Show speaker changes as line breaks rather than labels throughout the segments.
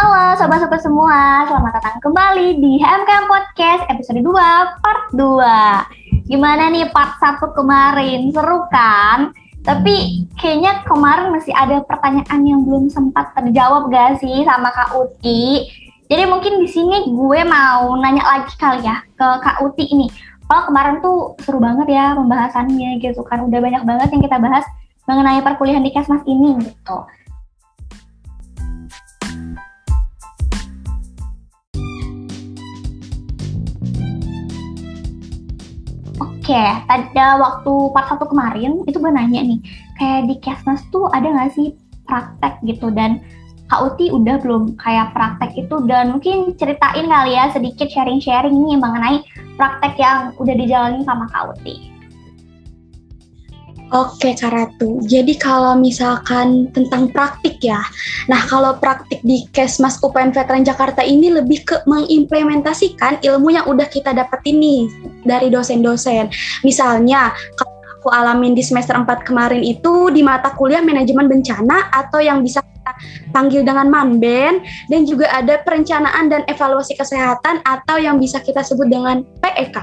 Halo sobat-sobat semua, selamat datang kembali di HMK Podcast episode 2 part 2 Gimana nih part 1 kemarin, seru kan? Tapi kayaknya kemarin masih ada pertanyaan yang belum sempat terjawab gak sih sama Kak Uti? Jadi mungkin di sini gue mau nanya lagi kali ya ke Kak Uti ini. Kalau kemarin tuh seru banget ya pembahasannya gitu kan. Udah banyak banget yang kita bahas mengenai perkuliahan di Kesmas ini gitu Oke, pada waktu part satu kemarin itu gue nanya nih, kayak di Kesmas tuh ada nggak sih praktek gitu dan Kak udah belum kayak praktek itu dan mungkin ceritain kali ya sedikit sharing-sharing nih mengenai praktek yang udah dijalani sama Kak Uti.
Oke Kak Ratu, jadi kalau misalkan tentang praktik ya, nah kalau praktik di Kesmas UPN Veteran Jakarta ini lebih ke mengimplementasikan ilmu yang udah kita dapetin nih dari dosen-dosen. Misalnya, kalau aku alamin di semester 4 kemarin itu di mata kuliah manajemen bencana atau yang bisa kita panggil dengan Manben dan juga ada perencanaan dan evaluasi kesehatan atau yang bisa kita sebut dengan PEK.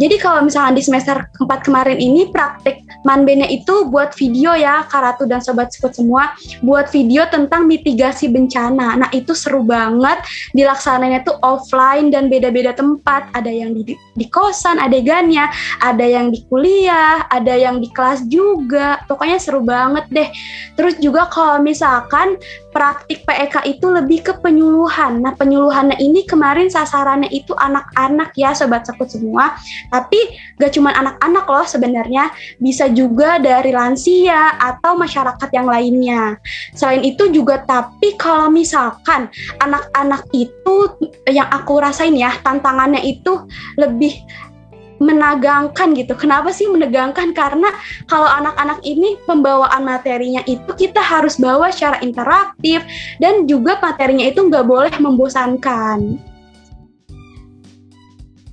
Jadi kalau misalnya di semester 4 kemarin ini praktik Manbennya itu buat video ya Karatu dan sobat sekut semua buat video tentang mitigasi bencana. Nah, itu seru banget dilaksananya tuh offline dan beda-beda tempat. Ada yang di, di kosan adegannya, ada yang di kuliah, ada yang di kelas juga. Pokoknya seru banget deh. Terus juga kalau misalkan praktik PEK itu lebih ke penyuluhan. Nah, penyuluhannya ini kemarin sasarannya itu anak-anak ya, sobat sekut semua. Tapi gak cuma anak-anak loh sebenarnya, bisa juga dari lansia atau masyarakat yang lainnya. Selain itu juga tapi kalau misalkan anak-anak itu yang aku rasain ya, tantangannya itu lebih menegangkan gitu. Kenapa sih menegangkan? Karena kalau anak-anak ini pembawaan materinya itu kita harus bawa secara interaktif dan juga materinya itu nggak boleh membosankan.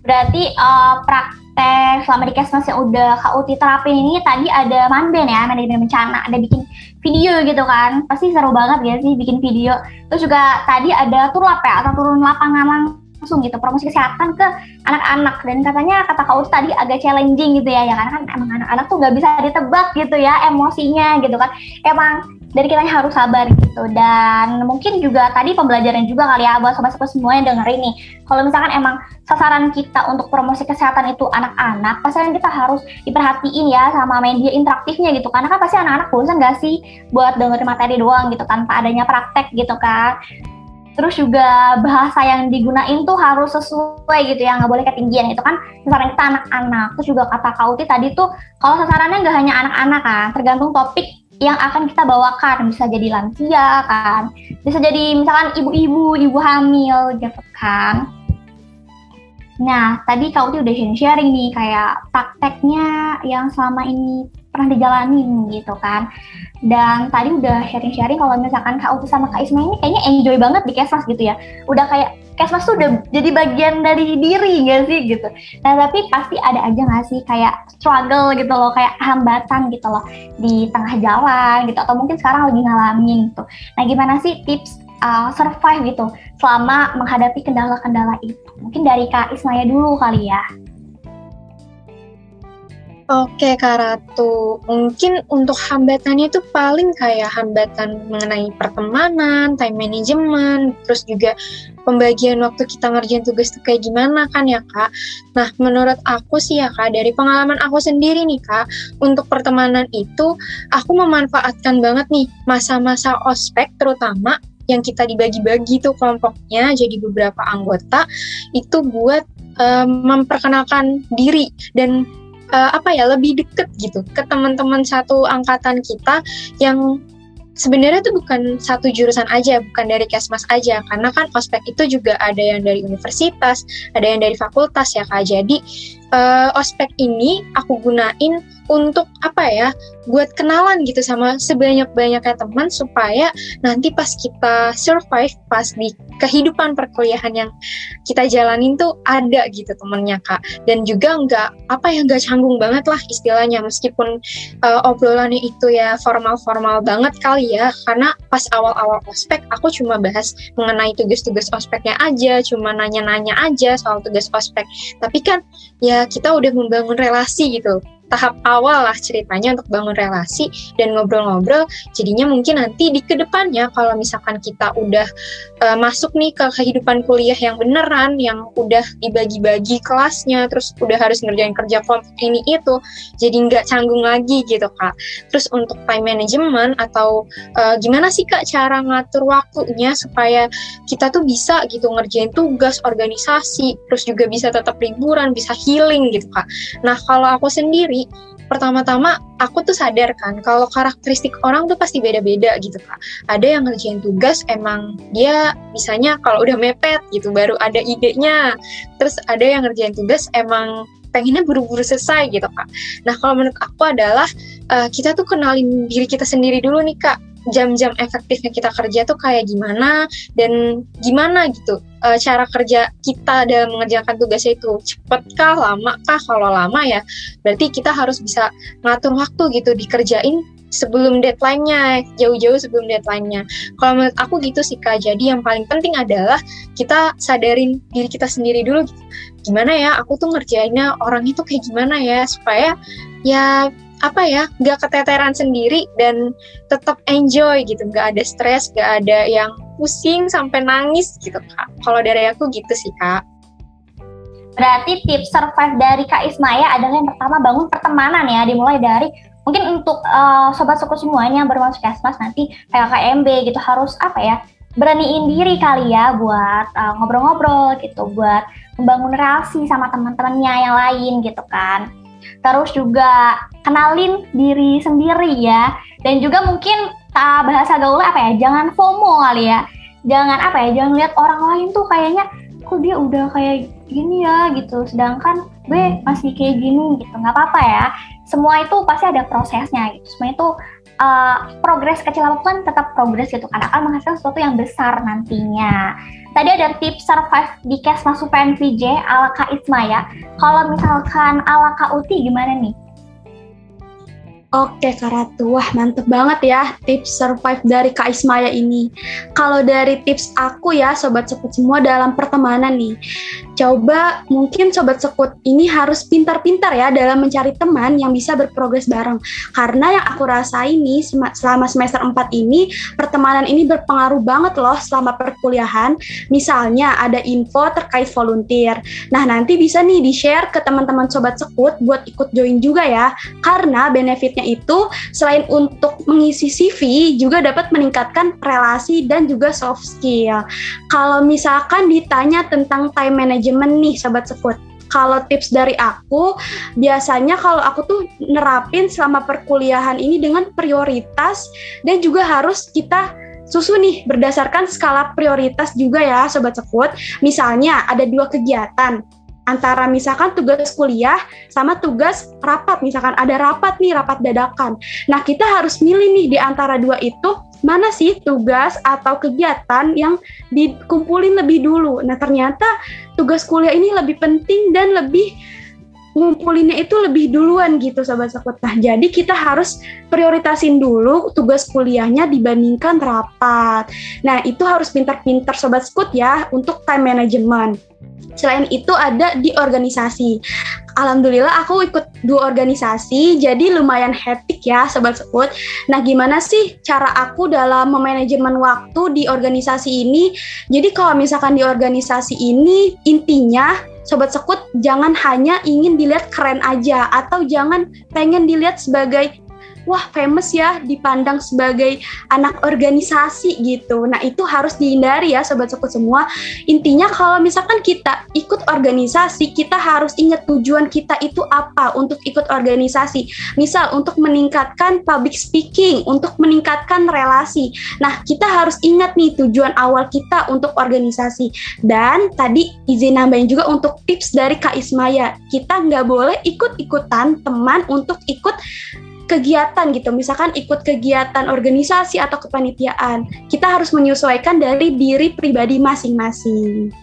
Berarti uh, praktek selama di Kesmas yang udah Kak Uti terapin ini tadi ada manben ya, manajemen bencana, ada bikin video gitu kan. Pasti seru banget ya sih bikin video. Terus juga tadi ada turlap ya, atau turun lapangan langsung gitu promosi kesehatan ke anak-anak. Dan katanya kata kau tadi agak challenging gitu ya ya karena kan emang anak-anak tuh nggak bisa ditebak gitu ya emosinya gitu kan. Emang dari kita harus sabar gitu. Dan mungkin juga tadi pembelajaran juga kali ya buat sobat-sobat semua yang denger ini kalau misalkan emang sasaran kita untuk promosi kesehatan itu anak-anak pasti kan kita harus diperhatiin ya sama media interaktifnya gitu. Karena kan pasti anak-anak bosan gak sih buat dengerin materi doang gitu tanpa adanya praktek gitu kan terus juga bahasa yang digunain tuh harus sesuai gitu ya nggak boleh ketinggian. Itu kan sasaran kita anak-anak. Terus juga kata Kauti tadi tuh kalau sasarannya nggak hanya anak-anak kan tergantung topik yang akan kita bawakan. Bisa jadi lansia kan bisa jadi misalkan ibu-ibu ibu hamil gitu kan. Nah tadi Kauti udah sharing-sharing nih kayak prakteknya yang selama ini pernah dijalanin gitu kan. Dan tadi udah sharing-sharing kalau misalkan Kak Uti sama Kak Isma ini kayaknya enjoy banget di Kesmas gitu ya. Udah kayak Kesmas tuh udah jadi bagian dari diri gak sih gitu. Nah tapi pasti ada aja gak sih kayak struggle gitu loh kayak hambatan gitu loh di tengah jalan gitu atau mungkin sekarang lagi ngalamin gitu. Nah gimana sih tips uh, survive gitu selama menghadapi kendala-kendala itu? Mungkin dari Kak Ismaya dulu kali ya
Oke Kak Ratu, mungkin untuk hambatannya itu paling kayak hambatan mengenai pertemanan, time management, terus juga pembagian waktu kita ngerjain tugas itu kayak gimana kan ya Kak. Nah menurut aku sih ya Kak, dari pengalaman aku sendiri nih Kak, untuk pertemanan itu aku memanfaatkan banget nih masa-masa ospek terutama yang kita dibagi-bagi tuh kelompoknya jadi beberapa anggota itu buat um, memperkenalkan diri dan uh, apa ya lebih deket gitu ke teman-teman satu angkatan kita yang sebenarnya itu bukan satu jurusan aja, bukan dari Kesmas aja, karena kan ospek itu juga ada yang dari universitas, ada yang dari fakultas ya kak. Jadi uh, ospek ini aku gunain untuk apa ya buat kenalan gitu sama sebanyak-banyaknya teman supaya nanti pas kita survive pas di kehidupan perkuliahan yang kita jalanin tuh ada gitu temennya kak. Dan juga nggak apa ya nggak canggung banget lah istilahnya meskipun uh, obrolannya itu ya formal-formal banget kali ya. Karena pas awal-awal ospek aku cuma bahas mengenai tugas-tugas ospeknya aja cuma nanya-nanya aja soal tugas ospek. Tapi kan ya kita udah membangun relasi gitu tahap awal lah ceritanya untuk bangun relasi dan ngobrol-ngobrol. Jadinya mungkin nanti di ke depannya kalau misalkan kita udah uh, masuk nih ke kehidupan kuliah yang beneran, yang udah dibagi-bagi kelasnya, terus udah harus ngerjain kerja kelompok ini itu, jadi nggak canggung lagi gitu kak. Terus untuk time management atau uh, gimana sih kak cara ngatur waktunya supaya kita tuh bisa gitu ngerjain tugas organisasi, terus juga bisa tetap liburan, bisa healing gitu kak. Nah kalau aku sendiri pertama-tama aku tuh sadar kan kalau karakteristik orang tuh pasti beda-beda gitu kak. Ada yang ngerjain tugas emang dia misalnya kalau udah mepet gitu baru ada idenya. Terus ada yang ngerjain tugas emang pengennya buru-buru selesai gitu kak. Nah kalau menurut aku adalah uh, kita tuh kenalin diri kita sendiri dulu nih kak jam-jam efektifnya kita kerja tuh kayak gimana dan gimana gitu uh, cara kerja kita dalam mengerjakan tugasnya itu cepet kah lama kah kalau lama ya berarti kita harus bisa ngatur waktu gitu dikerjain sebelum deadline-nya, jauh-jauh sebelum deadline-nya. Kalau menurut aku gitu sih Kak, jadi yang paling penting adalah kita sadarin diri kita sendiri dulu gitu. Gimana ya, aku tuh ngerjainnya orang itu kayak gimana ya, supaya ya apa ya nggak keteteran sendiri dan tetap enjoy gitu. Nggak ada stres nggak ada yang pusing sampai nangis gitu kak. Kalau dari aku gitu sih kak.
Berarti tips survive dari kak Ismaya adalah yang pertama bangun pertemanan ya. Dimulai dari mungkin untuk uh, sobat suku semuanya yang baru masuk Kesmas nanti PKKMB gitu harus apa ya beraniin diri kali ya buat eh, ngobrol-ngobrol gitu buat membangun relasi sama teman-temannya yang lain gitu kan terus juga kenalin diri sendiri ya. Dan juga mungkin uh, bahasa gaul apa ya? Jangan FOMO kali ya. Jangan apa ya? Jangan lihat orang lain tuh kayaknya kok dia udah kayak gini ya? gitu. Sedangkan gue masih kayak gini gitu. Nggak apa-apa ya. Semua itu pasti ada prosesnya gitu. Semua itu uh, progres kecil apa pun tetap progres gitu karena akan menghasilkan sesuatu yang besar nantinya. Tadi ada tips survive di case masuk PNVJ ala Kak Ismaya. Kalau misalkan ala Kak Uti gimana nih?
Oke Kak Ratu, wah mantep banget ya tips survive dari Kak Ismaya ini. Kalau dari tips aku ya Sobat Sekut semua dalam pertemanan nih, coba mungkin Sobat Sekut ini harus pintar-pintar ya dalam mencari teman yang bisa berprogres bareng. Karena yang aku rasa ini selama semester 4 ini, pertemanan ini berpengaruh banget loh selama perkuliahan. Misalnya ada info terkait volunteer. Nah nanti bisa nih di-share ke teman-teman Sobat Sekut buat ikut join juga ya. Karena benefitnya itu selain untuk mengisi CV juga dapat meningkatkan relasi dan juga soft skill. Kalau misalkan ditanya tentang time management nih sobat sekut, kalau tips dari aku biasanya kalau aku tuh nerapin selama perkuliahan ini dengan prioritas dan juga harus kita susu nih berdasarkan skala prioritas juga ya sobat sekut. Misalnya ada dua kegiatan antara misalkan tugas kuliah sama tugas rapat misalkan ada rapat nih rapat dadakan nah kita harus milih nih di antara dua itu mana sih tugas atau kegiatan yang dikumpulin lebih dulu nah ternyata tugas kuliah ini lebih penting dan lebih ngumpulinnya itu lebih duluan gitu sobat sekut. Nah, jadi kita harus prioritasin dulu tugas kuliahnya dibandingkan rapat. Nah, itu harus pintar-pintar sobat sekut ya untuk time management. Selain itu ada di organisasi. Alhamdulillah aku ikut dua organisasi, jadi lumayan hektik ya sobat sekut. Nah gimana sih cara aku dalam memanajemen waktu di organisasi ini? Jadi kalau misalkan di organisasi ini intinya sobat sekut jangan hanya ingin dilihat keren aja atau jangan pengen dilihat sebagai wah famous ya dipandang sebagai anak organisasi gitu. Nah itu harus dihindari ya sobat sekut semua. Intinya kalau misalkan kita ikut organisasi, kita harus ingat tujuan kita itu apa untuk ikut organisasi. Misal untuk meningkatkan public speaking, untuk meningkatkan relasi. Nah kita harus ingat nih tujuan awal kita untuk organisasi. Dan tadi izin nambahin juga untuk tips dari Kak Ismaya, kita nggak boleh ikut-ikutan teman untuk ikut kegiatan gitu, misalkan ikut kegiatan organisasi atau kepanitiaan, kita harus menyesuaikan dari diri pribadi masing-masing.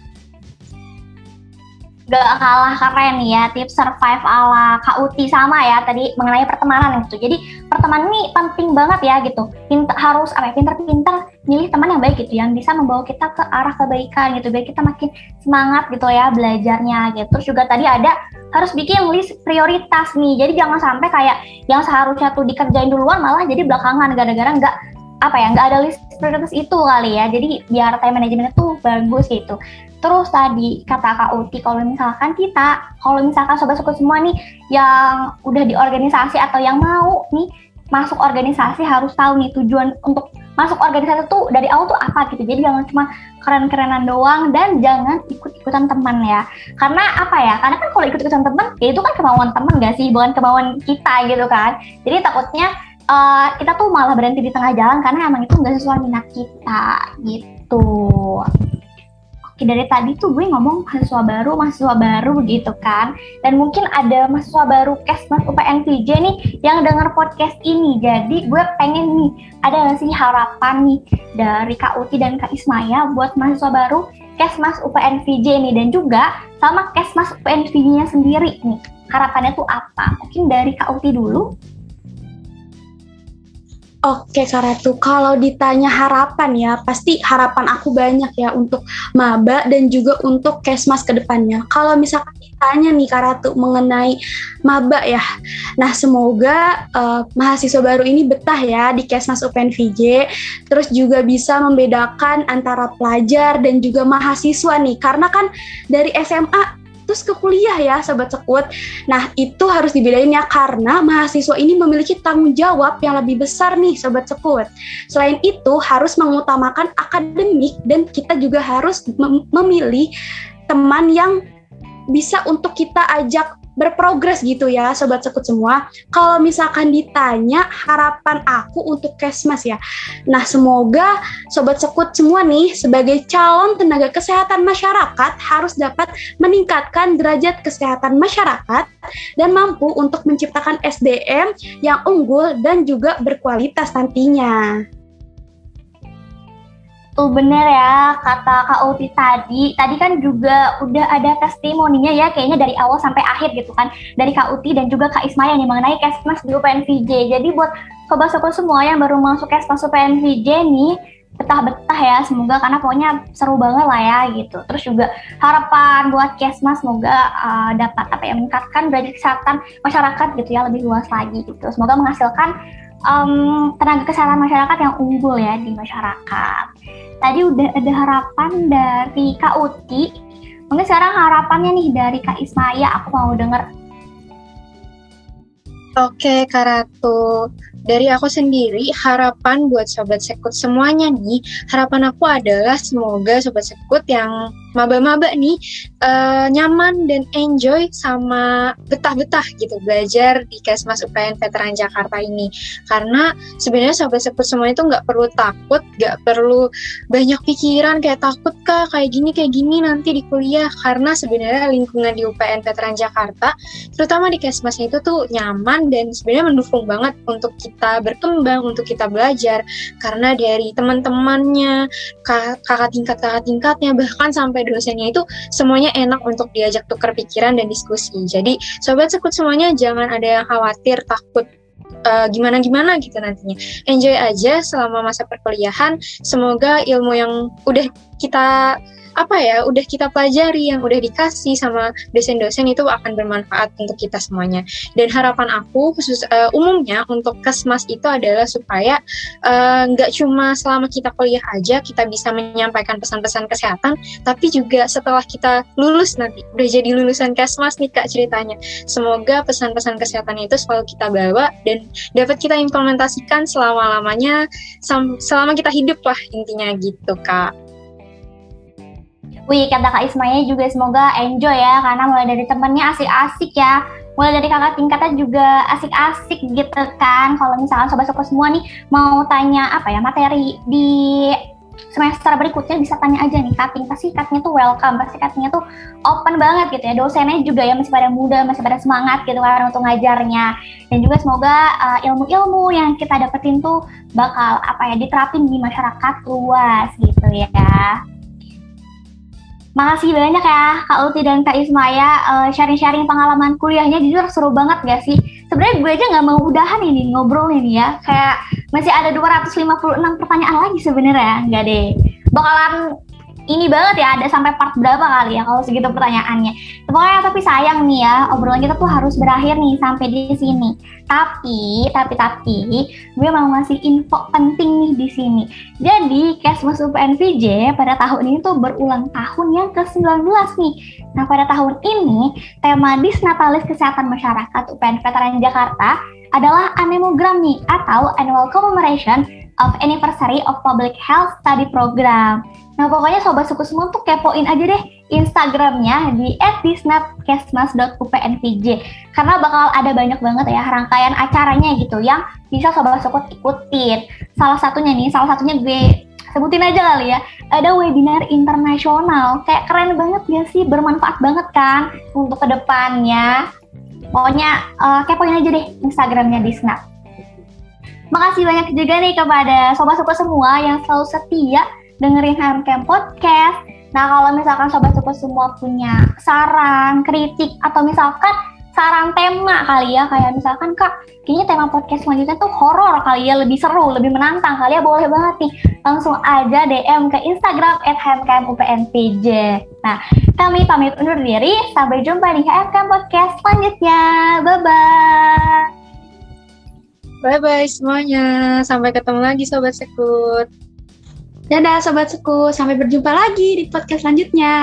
Gak kalah keren ya tips survive ala Kak Uti sama ya tadi mengenai pertemanan gitu. Jadi pertemanan ini penting banget ya gitu. Pinter, harus apa ya, pinter-pinter milih teman yang baik gitu yang bisa membawa kita ke arah kebaikan gitu biar kita makin semangat gitu ya belajarnya gitu. Terus juga tadi ada harus bikin list prioritas nih. Jadi jangan sampai kayak yang seharusnya tuh dikerjain duluan malah jadi belakangan gara-gara nggak apa ya nggak ada list prioritas itu kali ya. Jadi biar time management itu bagus gitu. Terus tadi kata Kak Uti kalau misalkan kita, kalau misalkan sobat-sobat semua nih yang udah di organisasi atau yang mau nih masuk organisasi harus tahu nih tujuan untuk masuk organisasi tuh dari awal tuh apa gitu. Jadi jangan cuma keren-kerenan doang dan jangan ikut-ikutan teman ya. Karena apa ya? Karena kan kalau ikut-ikutan teman, ya itu kan kemauan teman gak sih, bukan kemauan kita gitu kan. Jadi takutnya uh, kita tuh malah berhenti di tengah jalan karena emang itu nggak sesuai minat kita gitu. Oke, dari tadi tuh gue ngomong mahasiswa baru, mahasiswa baru gitu kan. Dan mungkin ada mahasiswa baru Kesmas UPN VJ nih yang denger podcast ini. Jadi gue pengen nih, ada gak sih harapan nih dari Kak Uti dan Kak Ismaya buat mahasiswa baru Kesmas UPN VJ nih. Dan juga sama Kesmas UPN VJ-nya sendiri nih. Harapannya tuh apa? Mungkin dari Kak Uti dulu.
Oke Kak Ratu, kalau ditanya harapan ya, pasti harapan aku banyak ya untuk maba dan juga untuk kesmas ke depannya. Kalau misalkan ditanya nih Kak Ratu mengenai maba ya, nah semoga uh, mahasiswa baru ini betah ya di kesmas UPNVJ, terus juga bisa membedakan antara pelajar dan juga mahasiswa nih, karena kan dari SMA terus ke kuliah ya sobat sekut. Nah itu harus dibedain ya karena mahasiswa ini memiliki tanggung jawab yang lebih besar nih sobat sekut. Selain itu harus mengutamakan akademik dan kita juga harus mem memilih teman yang bisa untuk kita ajak berprogres gitu ya sobat sekut semua. Kalau misalkan ditanya harapan aku untuk Kesmas ya. Nah, semoga sobat sekut semua nih sebagai calon tenaga kesehatan masyarakat harus dapat meningkatkan derajat kesehatan masyarakat dan mampu untuk menciptakan SDM yang unggul dan juga berkualitas nantinya.
Tuh bener ya kata Kak Uti tadi. Tadi kan juga udah ada testimoninya ya kayaknya dari awal sampai akhir gitu kan. Dari Kak Uti dan juga Kak Ismaya nih mengenai Kesmas di UPNVJ. Jadi buat sobat-sobat semua yang baru masuk Kesmas UPNVJ nih betah-betah ya semoga karena pokoknya seru banget lah ya gitu. Terus juga harapan buat Kesmas semoga uh, dapat apa ya meningkatkan derajat kesehatan masyarakat gitu ya lebih luas lagi gitu. Semoga menghasilkan um, tenaga kesehatan masyarakat yang unggul ya di masyarakat tadi udah ada harapan dari Kak Uti. Mungkin sekarang harapannya nih dari Kak Ismaya, aku mau denger.
Oke, Kak Ratu. Dari aku sendiri, harapan buat Sobat Sekut semuanya nih, harapan aku adalah semoga Sobat Sekut yang maba-maba nih uh, nyaman dan enjoy sama betah-betah gitu belajar di Kesmas UPN Veteran Jakarta ini. Karena sebenarnya sobat sebut semua itu nggak perlu takut nggak perlu banyak pikiran kayak takut kah kayak gini kayak gini nanti di kuliah. Karena sebenarnya lingkungan di UPN Veteran Jakarta terutama di Kesmas itu tuh nyaman dan sebenarnya mendukung banget untuk kita berkembang untuk kita belajar. Karena dari teman-temannya kakak tingkat kakak tingkatnya bahkan sampai sampai dosennya itu semuanya enak untuk diajak tukar pikiran dan diskusi. Jadi sobat sekut semuanya jangan ada yang khawatir, takut uh, gimana-gimana gitu nantinya. Enjoy aja selama masa perkuliahan. Semoga ilmu yang udah kita apa ya udah kita pelajari yang udah dikasih sama dosen-dosen itu akan bermanfaat untuk kita semuanya. Dan harapan aku khusus uh, umumnya untuk kesmas itu adalah supaya nggak uh, cuma selama kita kuliah aja kita bisa menyampaikan pesan-pesan kesehatan tapi juga setelah kita lulus nanti udah jadi lulusan kesmas nih kak ceritanya. Semoga pesan-pesan kesehatan itu selalu kita bawa dan dapat kita implementasikan selama-lamanya selama kita hidup lah intinya gitu kak
Wih, kata Kak Ismaya juga semoga enjoy ya, karena mulai dari temennya asik-asik ya, mulai dari kakak tingkatnya juga asik-asik gitu kan. Kalau misalkan sobat-sobat semua nih mau tanya apa ya materi di semester berikutnya bisa tanya aja nih cutting pasti cuttingnya tuh welcome pasti cuttingnya tuh open banget gitu ya. Dosennya juga ya masih pada muda masih pada semangat gitu kan untuk ngajarnya. Dan juga semoga uh, ilmu-ilmu yang kita dapetin tuh bakal apa ya diterapin di masyarakat luas gitu ya Makasih banyak ya Kak Uti dan Kak Ismaya uh, sharing-sharing pengalaman kuliahnya jujur seru banget gak sih? Sebenarnya gue aja nggak mau udahan ini ngobrol ini ya. Kayak masih ada 256 pertanyaan lagi sebenarnya, nggak deh. Bakalan ini banget ya ada sampai part berapa kali ya kalau segitu pertanyaannya. Pokoknya tapi sayang nih ya obrolan kita tuh harus berakhir nih sampai di sini. Tapi tapi tapi gue mau ngasih info penting nih di sini. Jadi Kesmas UPNVJ pada tahun ini tuh berulang tahun yang ke-19 nih. Nah pada tahun ini tema Disnatalis Kesehatan Masyarakat UPN Veteran Jakarta adalah anemogram nih atau Annual Commemoration of Anniversary of Public Health Study Program. Nah pokoknya sobat suku semua tuh kepoin aja deh Instagramnya di @disnatkesmas.upnpj karena bakal ada banyak banget ya rangkaian acaranya gitu yang bisa sobat suku ikutin. Salah satunya nih, salah satunya gue sebutin aja kali ya ada webinar internasional. Kayak keren banget ya sih? Bermanfaat banget kan untuk ke depannya? Pokoknya uh, kepoin aja deh Instagramnya Disnat Makasih banyak juga nih kepada sobat-sobat semua yang selalu setia dengerin HMCamp Podcast. Nah, kalau misalkan sobat-sobat semua punya saran, kritik, atau misalkan saran tema kali ya, kayak misalkan Kak, kayaknya tema podcast selanjutnya tuh horor kali ya, lebih seru, lebih menantang kali ya, boleh banget nih. Langsung aja DM ke Instagram at HMKMUPNPJ. Nah, kami pamit undur diri, sampai jumpa di HMCamp Podcast selanjutnya. Bye-bye.
Bye-bye semuanya. Sampai ketemu lagi Sobat Sekut.
Dadah Sobat Suku, sampai berjumpa lagi di podcast selanjutnya.